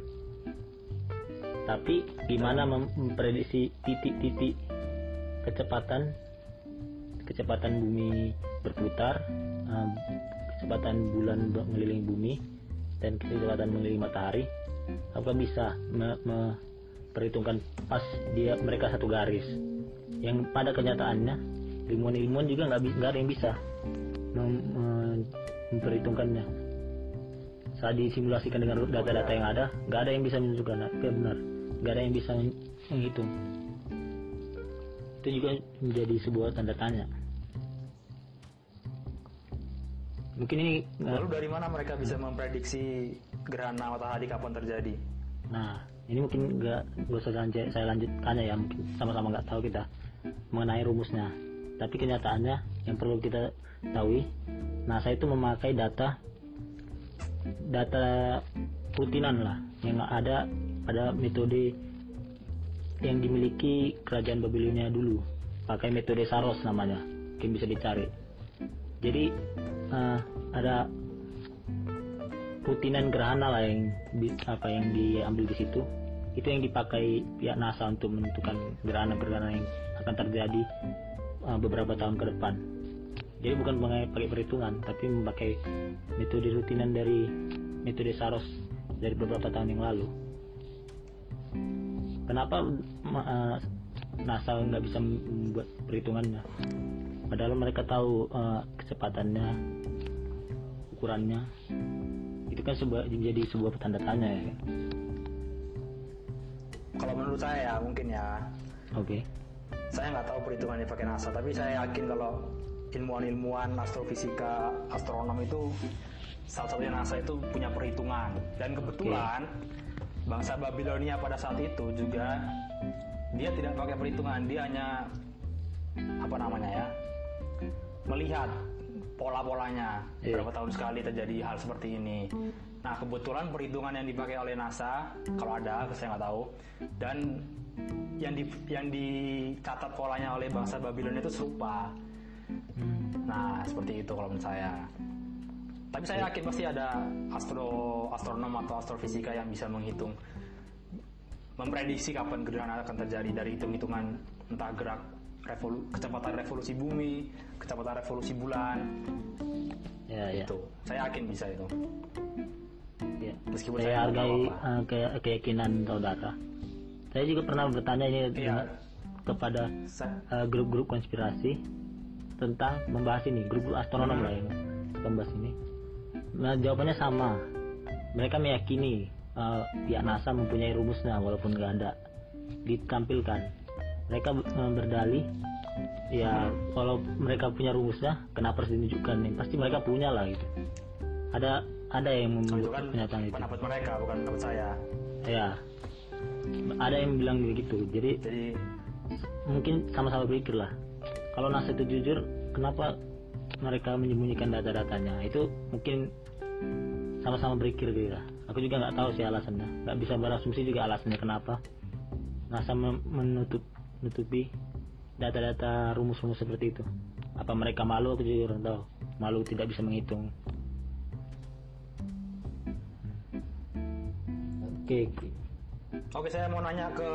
tapi gimana mem- memprediksi titik-titik kecepatan kecepatan bumi berputar kecepatan bulan mengelilingi bumi dan kecepatan mengelilingi matahari apakah bisa me- memperhitungkan pas dia mereka satu garis? Yang pada kenyataannya ilmuwan-ilmuwan juga nggak ada yang bisa mem- me- memperhitungkannya. Saat disimulasikan dengan data-data yang ada nggak ada yang bisa menunjukkan ya benar. Nggak ada yang bisa men- menghitung. Itu juga menjadi sebuah tanda tanya. Mungkin ini Lalu dari mana mereka bisa memprediksi gerhana matahari kapan terjadi? Nah, ini mungkin nggak nggak usah lanjut, saya lanjut tanya ya, mungkin sama-sama nggak tahu kita mengenai rumusnya. Tapi kenyataannya yang perlu kita tahu, NASA itu memakai data data rutinan lah yang ada pada metode yang dimiliki kerajaan Babilonia dulu, pakai metode Saros namanya, mungkin bisa dicari. Jadi eh, ada rutinan gerhana lah yang apa yang diambil di situ itu yang dipakai pihak NASA untuk menentukan gerhana-gerhana yang akan terjadi uh, beberapa tahun ke depan. Jadi bukan mengenai pakai perhitungan, tapi memakai metode rutinan dari metode Saros dari beberapa tahun yang lalu. Kenapa uh, NASA nggak bisa membuat perhitungannya? Padahal mereka tahu uh, kecepatannya, ukurannya, itu kan sebuah menjadi sebuah tanda tanya ya. Kalau menurut saya ya mungkin ya, Oke. saya nggak tahu perhitungan yang pakai NASA, tapi saya yakin kalau ilmuwan-ilmuwan astrofisika, astronom itu salah satunya NASA itu punya perhitungan. Dan kebetulan bangsa Babilonia pada saat itu juga dia tidak pakai perhitungan, dia hanya apa namanya ya melihat pola-polanya Iya. berapa tahun sekali terjadi hal seperti ini. Nah kebetulan perhitungan yang dipakai oleh NASA kalau ada saya nggak tahu dan yang di yang dicatat polanya oleh bangsa Babilonia itu serupa. Nah seperti itu kalau menurut saya. Tapi saya yakin pasti ada astro astronom atau astrofisika yang bisa menghitung memprediksi kapan gerhana akan terjadi dari hitung-hitungan entah gerak revolu, kecepatan revolusi bumi, kecepatan revolusi bulan, Ya, ya. itu. Saya yakin bisa itu. ya. Meskipun saya saya hargai uh, ke- keyakinan saudara. Saya juga pernah bertanya ini dengan- kepada Sa- uh, grup-grup konspirasi tentang membahas ini, grup-grup astronom lah yang membahas ini. Nah, jawabannya sama. Mereka meyakini uh, pihak NASA mempunyai rumusnya walaupun nggak ada ditampilkan. Mereka uh, berdalih ya kalau mereka punya rumusnya kenapa harus ditunjukkan nih pasti mereka punya lah gitu ada ada yang membuat kan pernyataan itu pendapat mereka bukan pendapat saya. ya ada yang bilang begitu jadi Jadi mungkin sama-sama berpikir lah kalau NASA itu jujur kenapa mereka menyembunyikan data-datanya? Itu mungkin sama-sama berpikir gitu ya. Aku juga nggak tahu sih alasannya. Nggak bisa berasumsi juga alasannya kenapa. NASA menutup menutupi data-data rumus-rumus seperti itu. Apa mereka malu? Aku juga kurang tahu. Malu tidak bisa menghitung. Oke oke. Oke saya mau nanya ke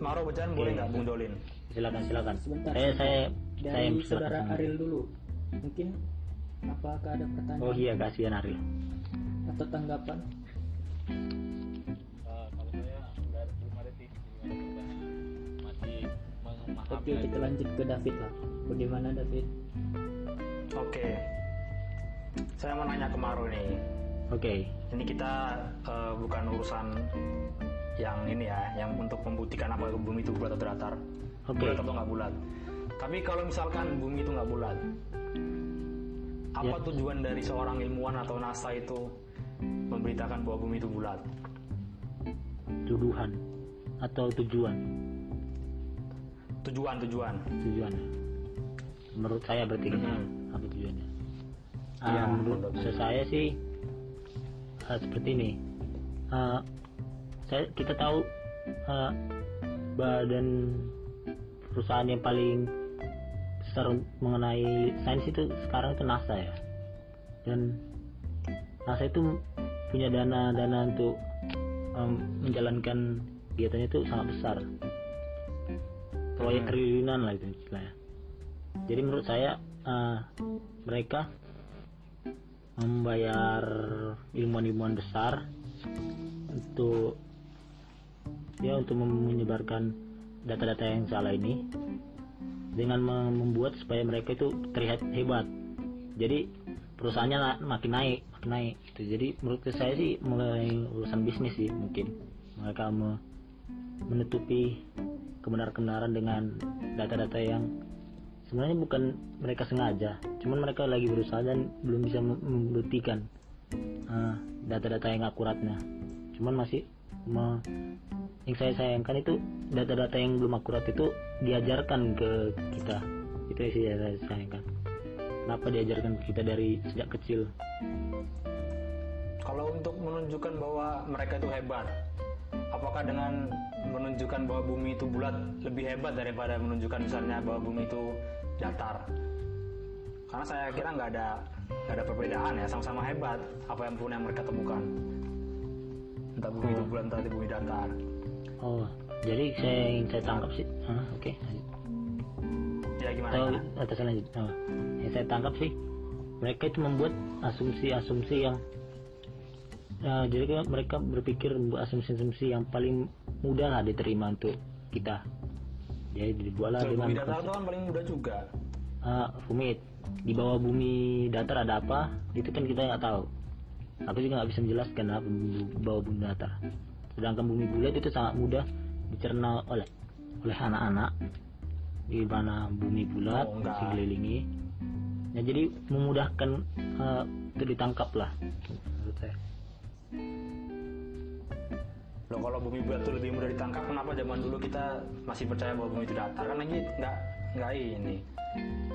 Maro Bejan boleh nggak Bung Dolin? silakan silakan. Sebentar, saya saya dari silakan saudara. Ariel dulu mungkin apakah ada pertanyaan Oh iya kasihan Ariel. atau tanggapan Eh, kalau saya nggak ada- belum ada sih masih memahami oke kita lanjut ke David lah bagaimana David Oke. Saya mau nanya ke Maro nih. Oke. Ini kita eh, bukan urusan yang ini ya, yang untuk membuktikan apa bumi itu bulat atau datar, Oke. bulat atau nggak bulat. Tapi kalau misalkan bumi itu nggak bulat, apa Ya. tujuan dari seorang ilmuwan atau NASA itu memberitakan bahwa bumi itu bulat? Tuduhan atau tujuan Tujuan, tujuan. tujuan. Menurut saya berarti Mhm. apa tujuannya? Iya, Ah, menurut saya sih ah, seperti ini. Ah, saya kita tahu ah, badan perusahaan yang paling besar mengenai sains itu sekarang itu NASA ya. Dan NASA itu punya dana-dana untuk em, menjalankan kegiatannya itu sangat besar. Proyek triliunan lah itu istilahnya. Jadi menurut saya eh, mereka membayar ilmuwan-ilmuwan besar untuk ya untuk menyebarkan data-data yang salah ini dengan mem- membuat supaya mereka itu terlihat hebat. Jadi perusahaannya makin naik makin naik gitu. jadi menurut saya sih mulai urusan bisnis sih mungkin. Mereka me- menutupi kebenaran-kebenaran dengan data-data yang sebenarnya bukan mereka sengaja. Cuman mereka lagi berusaha dan belum bisa mem- membuktikan ah, data-data yang akuratnya. Cuman masih me- yang saya sayangkan itu data-data yang belum akurat itu diajarkan ke kita itu yang saya saya sayangkan kenapa diajarkan ke kita dari sejak kecil Kalau untuk menunjukkan bahwa mereka itu hebat, apakah dengan menunjukkan bahwa bumi itu bulat lebih hebat daripada menunjukkan misalnya bahwa bumi itu datar? Karena saya kira nggak ada nggak ada perbedaan ya, sama-sama hebat apa yang pun yang mereka temukan. Entah bumi itu bulat, entah itu bumi datar. Oh jadi saya yang saya tangkap sih ah, oke lanjut. Ya gimana? atau saya lanjut oh, yang saya tangkap sih mereka itu membuat asumsi-asumsi yang Nah, jadi mereka berpikir membuat asumsi-asumsi yang paling mudah lah diterima untuk kita. Jadi dibuatlah Kalau dengan bumi datar itu kan paling mudah juga. Ah, rumit di bawah bumi datar ada apa itu kan kita nggak tahu aku juga nggak bisa menjelaskan apa di bawah bumi datar sedangkan bumi bulat itu sangat mudah dicerna oleh oleh anak-anak di mana bumi bulat Oh, enggak. dikelilingi ya jadi memudahkan eh, untuk ditangkap lah menurut saya Loh kalau bumi bulat itu lebih mudah ditangkap, kenapa zaman dulu kita masih percaya bahwa bumi itu datar? Kan lagi nggak nggak ini,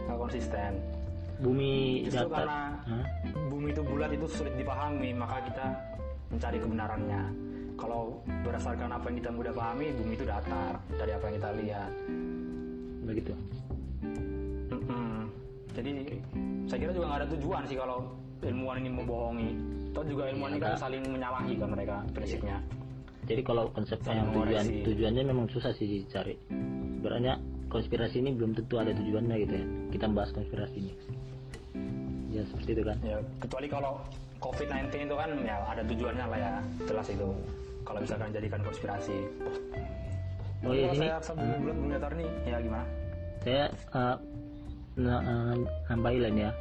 nggak konsisten. bumi Justru datar karena Hah? bumi itu bulat itu sulit dipahami, maka kita mencari kebenarannya. Kalau berdasarkan apa yang kita mudah pahami, bumi itu datar dari apa yang kita lihat. begitu Mm-mm. Jadi saya kira juga nggak ada tujuan sih kalau ilmuwan ini membohongi. Toh juga ilmuwan ini kan Ada. saling menyalahi kan mereka prinsipnya. Jadi kalau konsep Saling yang tujuan mengoreksi. tujuannya memang susah sih dicari. Sebenarnya konspirasi ini belum tentu ada tujuannya gitu ya. Kita bahas konspirasi ini. Ya seperti itu kan. Ya, kecuali kalau COVID-19 itu kan ya ada tujuannya lah ya, jelas itu. Kalau misalkan jadikan konspirasi. Oh iya kalau saya sebelum bulat belum nih, ya gimana? saya uh, na- uh, nambahin ya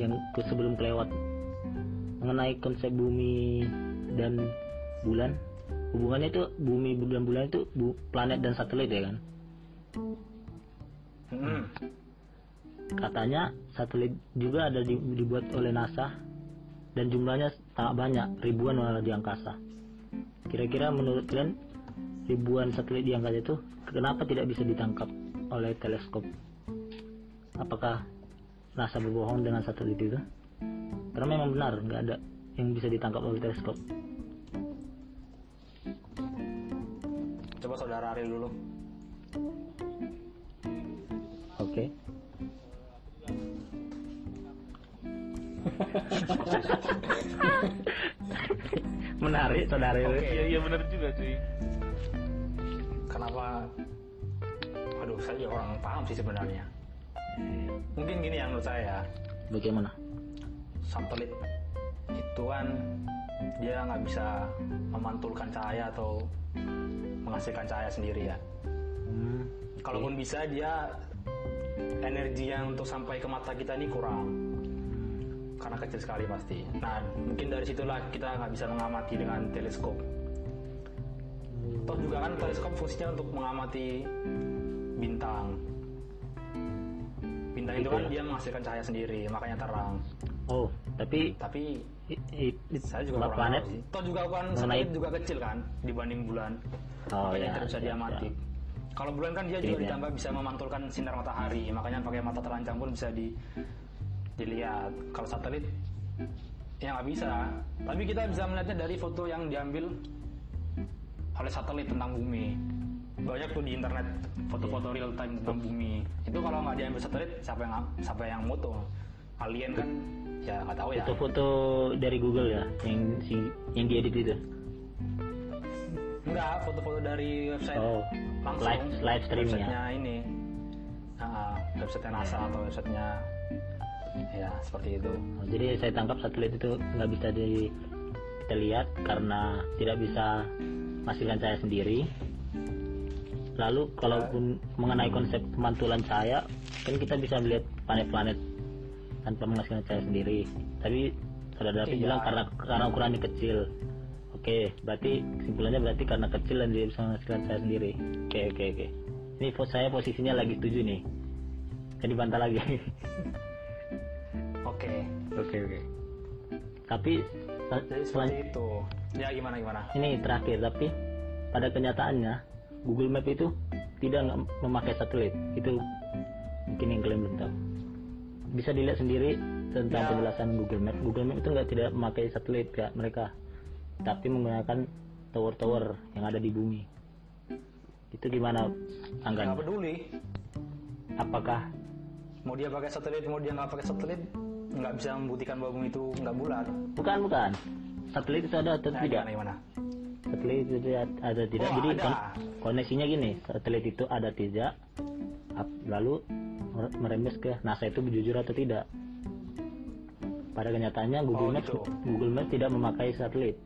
yang sebelum kelewat mengenai konsep bumi dan bulan hubungannya itu bumi dan bulan itu bu, planet dan satelit ya kan Hmm. katanya satelit juga ada di- dibuat oleh NASA dan jumlahnya sangat banyak ribuan malah di angkasa kira-kira menurut kalian ribuan satelit di angkasa itu kenapa tidak bisa ditangkap oleh teleskop? Apakah NASA berbohong dengan satelit itu? Karena memang benar nggak ada yang bisa ditangkap oleh teleskop. Coba saudara Ariel dulu. oke menarik saudara Oke. iya iya benar juga cuy Kenapa? Aduh, saya juga kurang paham sih sebenarnya. Mungkin gini yang menurut saya, bagaimana satelit itu kan dia nggak bisa memantulkan cahaya atau menghasilkan cahaya sendiri ya. hmm, Kalaupun bisa dia energi yang untuk sampai ke mata kita ini kurang karena kecil sekali pasti. Nah mungkin dari situlah kita nggak bisa mengamati dengan teleskop. Toh juga kan teleskop fungsinya untuk mengamati bintang. Bintang itu kan ya. dia menghasilkan cahaya sendiri, makanya terang. oh tapi Tapi saya juga kurang planet tahu. Toh juga kan satelit juga kecil kan dibanding bulan. oh makanya ya tidak bisa ya, diamati. ya. Kalau bulan kan dia juga Iya. ditambah bisa memantulkan sinar matahari, makanya pakai mata terancam pun bisa di dilihat. Kalau satelit ya nggak bisa. Tapi kita bisa melihatnya dari foto yang diambil oleh satelit tentang bumi. Banyak tuh di internet foto-foto real time tentang bumi. Itu kalau nggak diambil satelit, siapa yang siapa yang moto? Alien kan? Ya nggak tahu ya. foto-foto dari Google ya yang si yang diedit itu Enggak, foto-foto dari website oh langsung live live ya websitenya ini Ah, website NASA atau websitenya ya seperti itu jadi saya tangkap satelit itu nggak bisa di kita lihat karena tidak bisa menghasilkan cahaya sendiri. Lalu kalaupun mengenai konsep pemantulan cahaya, kan kita bisa melihat planet-planet tanpa menghasilkan cahaya sendiri. Tapi saudara David Iya. bilang karena karena ukurannya kecil. Oke, berarti kesimpulannya berarti karena kecil dan dia bisa menghasilkan cahaya sendiri. Oke, oke, oke. Ini pos- saya posisinya lagi setuju nih. Saya dibantah lagi. (laughs) oke Oke oke. Tapi sel- jadi selan- seperti itu ya gimana gimana ini terakhir tapi pada kenyataannya Google Map itu tidak memakai satelit. Itu mungkin yang kalian belum tahu. Bisa dilihat sendiri tentang Ya. penjelasan Google Map. Google Map itu nggak tidak memakai satelit ya mereka, tapi menggunakan tower-tower yang ada di bumi. Itu gimana nggak anggaran? peduli Apakah mau dia pakai satelit mau dia nggak pakai satelit nggak bisa membuktikan bahwa bumi itu nggak bulat. Bukan bukan. Satelit itu ada atau nah, tidak? gimana gimana? Satelit itu ada, tidak? Oh, jadi ada. kon- koneksinya gini satelit itu ada tidak lalu mer- merembes ke NASA itu jujur atau tidak? Pada kenyataannya Google Oh, Maps gitu. Google Maps tidak memakai satelit.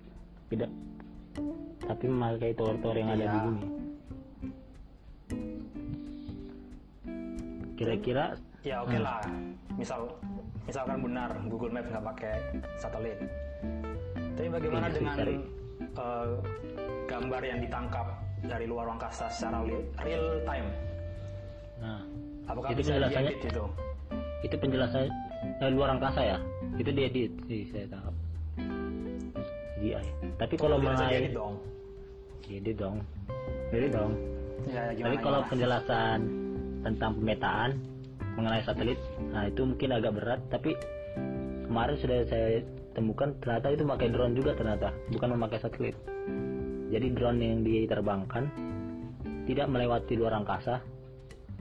Tidak. Tapi memakai tower-tower yang ada di Iya. bumi. Kira-kira ya oke lah. Misal misalkan benar Google Maps nggak pakai satelit. Tapi bagaimana Iya, dengan eh, gambar yang ditangkap dari luar angkasa secara real time? Nah apakah Itu bisa penjelasannya- itu? Itu penjelasan eh, luar angkasa ya? Itu diedit sih saya tangkap. CGI tapi kalau bisa mengenai dong. Jadi dong. Jadi dong. ya, ya, Tapi gimana, kalau gimana? penjelasan tentang pemetaan mengenai satelit, nah itu mungkin agak berat. Tapi kemarin sudah saya temukan ternyata itu pakai drone juga ternyata, bukan memakai satelit. Jadi drone yang diterbangkan tidak melewati luar angkasa,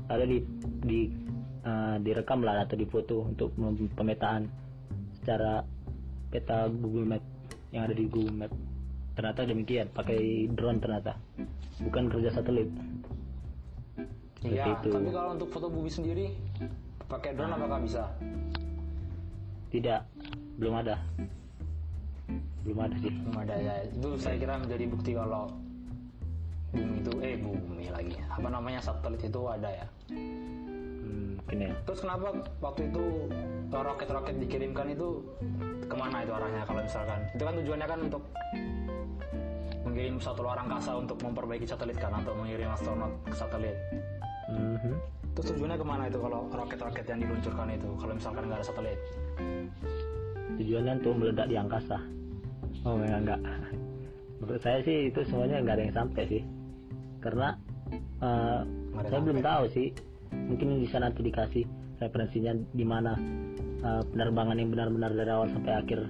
lalu di, di eh, direkam lah atau difoto untuk pemetaan secara peta Google Map yang ada di Google Map. Ternyata demikian, pakai drone ternyata, bukan kerja satelit. Iya, tapi kalau untuk foto bumi sendiri pakai drone apakah bisa? Tidak, belum ada. Belum ada sih. Belum ada ya. Itu saya kira menjadi bukti kalau bumi itu eh bumi lagi. Apa namanya satelit itu ada ya. Hmm, ya. Terus kenapa waktu itu roket-roket dikirimkan itu ke mana itu arahnya kalau misalkan itu kan tujuannya kan untuk mengirim satu luar angkasa untuk memperbaiki satelit kan atau mengirim astronot ke satelit. Mhm. Terus tujuannya ke mana itu kalau roket-roket yang diluncurkan itu kalau misalkan nggak ada satelit? Tujuannya untuk meledak di angkasa. Oh enggak enggak. (laughs) Menurut saya sih itu semuanya nggak ada yang sampai sih. Karena ada saya belum sampai. tahu sih. Mungkin bisa nanti dikasih referensinya di mana eh, penerbangan yang benar-benar dari awal sampai akhir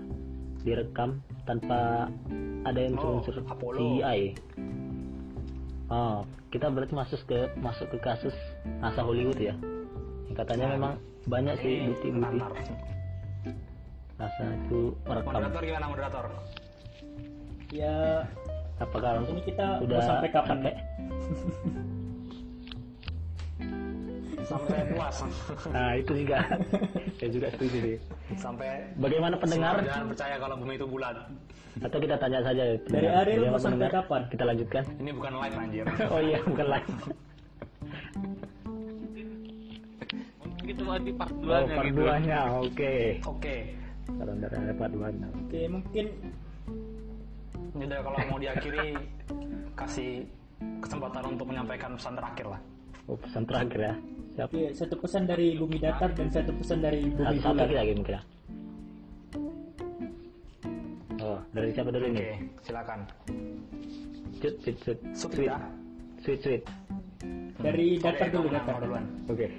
direkam tanpa ada yang Oh, unsur Apollo. CGI. Oh, kita berarti masuk ke masuk ke kasus NASA Hollywood ya. Yang katanya Nah, memang banyak sih bukti-bukti. NASA itu merekam. Moderator gimana moderator? Ya, Apakah ini kita udah sampai kapan sampai? (laughs) Sampai puas. Nah itu juga. Saya juga setuju sih. Sampai Bagaimana pendengar? Jangan percaya kalau bumi itu bulat. Atau kita tanya saja ya, Dari Bagaimana mau sampai pendengar? kapan? Kita lanjutkan. Ini bukan live anjir. (laughs) Oh iya bukan live. mungkin itu nanti part Oh duanya part gitu duanya. Oke. Oke. Kalau udah ada part duanya. Oke, mungkin Ini udah kalau mau diakhiri kasih kesempatan untuk menyampaikan pesan terakhir lah. Oh pesan terakhir ya. Siap. oke, satu pesan dari bumi datar dan satu pesan dari bumi Satu bulat. lagi lagi mungkin. ya. Oh dari siapa dulu Oke, nih? silakan. Sweet sweet sweet Sweet ya. sweet sweet. Dari Oke, datar dulu datar. Oke. (laughs)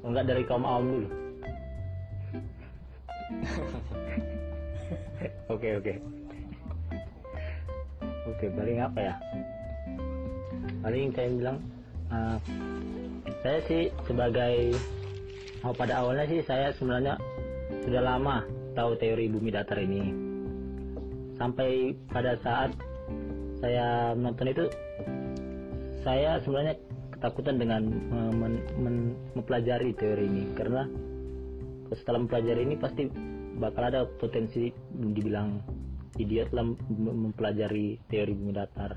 Enggak dari kaum awam dulu. (laughs) Oke oke. Oke paling apa ya? Paling saya bilang, eh, saya sih sebagai oh pada awalnya sih saya sebenarnya sudah lama tahu teori bumi datar ini. Sampai pada saat saya menonton itu saya sebenarnya ketakutan dengan eh, men- men- mempelajari teori ini. Karena setelah mempelajari ini pasti bakal ada potensi dibilang idiot mem- mempelajari teori bumi datar.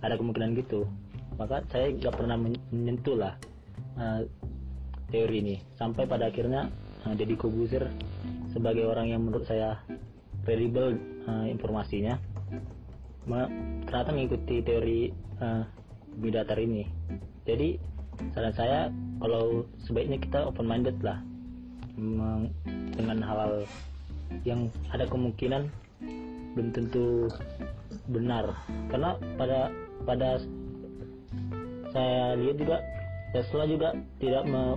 Ada kemungkinan gitu maka saya nggak pernah men- menyentuh lah eh, teori ini. Sampai pada akhirnya eh, Deddy Kobuzer sebagai orang yang menurut saya kredibel eh, informasinya ternyata mengikuti teori eh, bumi datar ini. Jadi saran saya kalau sebaiknya kita open minded lah dengan hal-hal yang ada kemungkinan belum tentu benar. Karena pada pada saya lihat juga Tesla juga tidak me,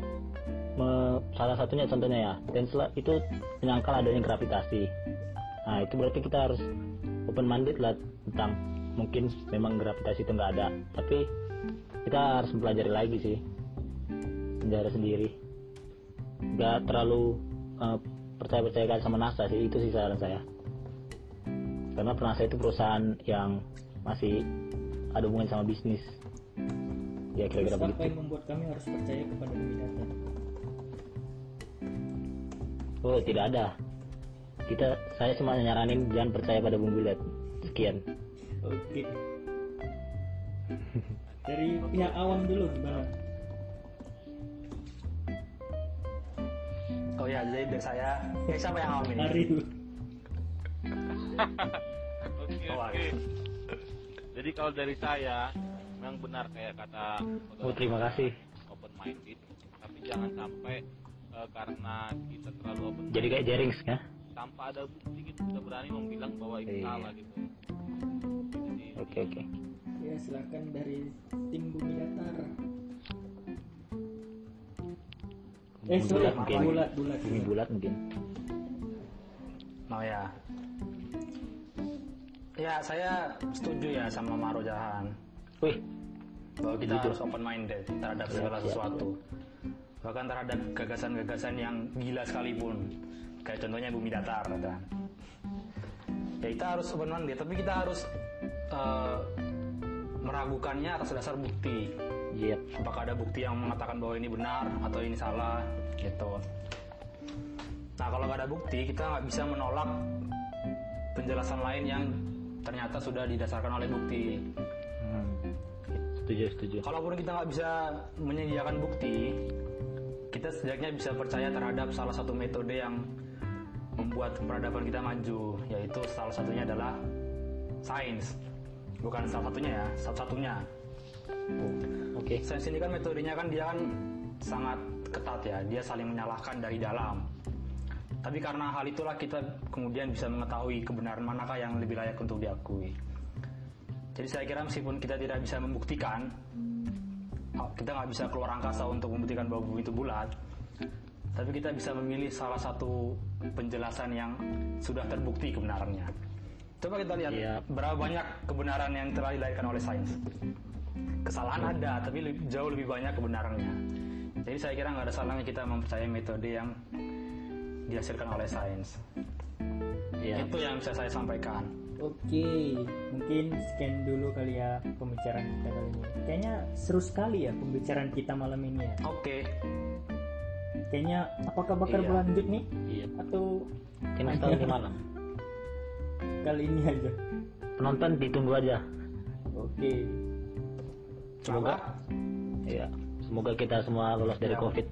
me- salah satunya contohnya ya. Tesla itu menyangkal adanya gravitasi. Nah itu berarti kita harus open minded lah tentang mungkin memang gravitasi itu nggak ada. Tapi kita harus mempelajari lagi sih penjara sendiri. Nggak terlalu eh, percaya-percaya sama NASA sih itu sih saran saya. Karena NASA itu perusahaan yang masih ada hubungan sama bisnis ya kira-kira Terus apa begitu. yang membuat kami harus percaya kepada bumi datar oh tidak ada. Kita saya cuma nyaranin jangan percaya pada bumi bulat sekian. Oke. Dari pihak awam dulu gimana? Oh ya, jadi dari saya, eh, siapa yang awam ini? (laughs) Oke Oh, oke. Jadi kalau dari saya memang benar kayak kata oh terima kasih. open minded, tapi jangan sampai eh, karena kita terlalu open jadi kayak Jerings ya? Tanpa ada bukti kita sudah berani membilang bahwa itu Iya. salah gitu. Jadi oke oke. Ya silakan dari tim bumi datar. Eh Bumi sorry bulat mungkin. Bulat bulat. Bumi bulat mungkin. Oh ya. Ya, saya setuju ya sama Maro Jahan wih bahwa kita Begitu. harus open minded terhadap segala siap. sesuatu. Bahkan terhadap gagasan-gagasan yang gila sekalipun. Kayak contohnya bumi datar kan. Ya kita harus open minded, tapi kita harus eh, meragukannya atas dasar bukti. Yep. apakah ada bukti yang mengatakan bahwa ini benar atau ini salah gitu nah kalau nggak ada bukti kita nggak bisa menolak penjelasan lain yang ternyata sudah didasarkan oleh bukti. Setuju setuju kalaupun kita nggak bisa menyediakan bukti kita setidaknya bisa percaya terhadap salah satu metode yang membuat peradaban kita maju yaitu salah satunya adalah sains bukan salah satunya ya satu-satunya oke Sains ini kan metodenya kan dia kan sangat ketat ya, dia saling menyalahkan dari dalam. Tapi karena hal itulah kita kemudian bisa mengetahui kebenaran manakah yang lebih layak untuk diakui. Jadi saya kira meskipun kita tidak bisa membuktikan, oh, kita nggak bisa keluar angkasa untuk membuktikan bahwa bumi itu bulat, tapi kita bisa memilih salah satu penjelasan yang sudah terbukti kebenarannya. Coba kita lihat Iya. berapa banyak kebenaran yang telah dilahirkan oleh sains. Kesalahan ada tapi lebih- jauh lebih banyak kebenarannya. Jadi saya kira nggak ada salahnya kita mempercayai metode yang dihasilkan oleh sains. Ya itu yang bisa saya sampaikan Oke, mungkin sekian dulu kali ya pembicaraan kita kali ini. Kayaknya seru sekali ya pembicaraan kita malam ini ya. oke. Kayaknya apakah bakal Iya. berlanjut nih? Iya. Atau tahu di (laughs) kali ini aja? penonton ditunggu aja. Oke, semoga. Iya. Semoga kita semua lolos dari Ya. covid.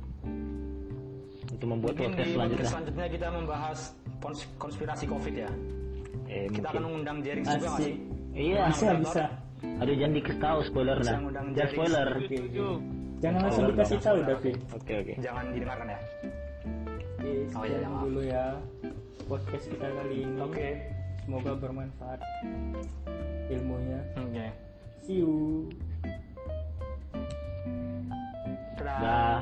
Untuk membuat mungkin podcast selanjutnya. selanjutnya kita membahas kons- konspirasi covid ya eh, kita akan mungkin mengundang Jerings juga nggak sih iya Bisa bisa. aduh jangan dikasih tahu spoiler ngundang jangan Jerry. spoiler. Jangan langsung dikasih tahu, David. oke oke jangan didengarkan ya Oke, Oh, iya, dulu ya podcast kita kali ini. oke Semoga bermanfaat ilmunya. oke See you. Dadah. dah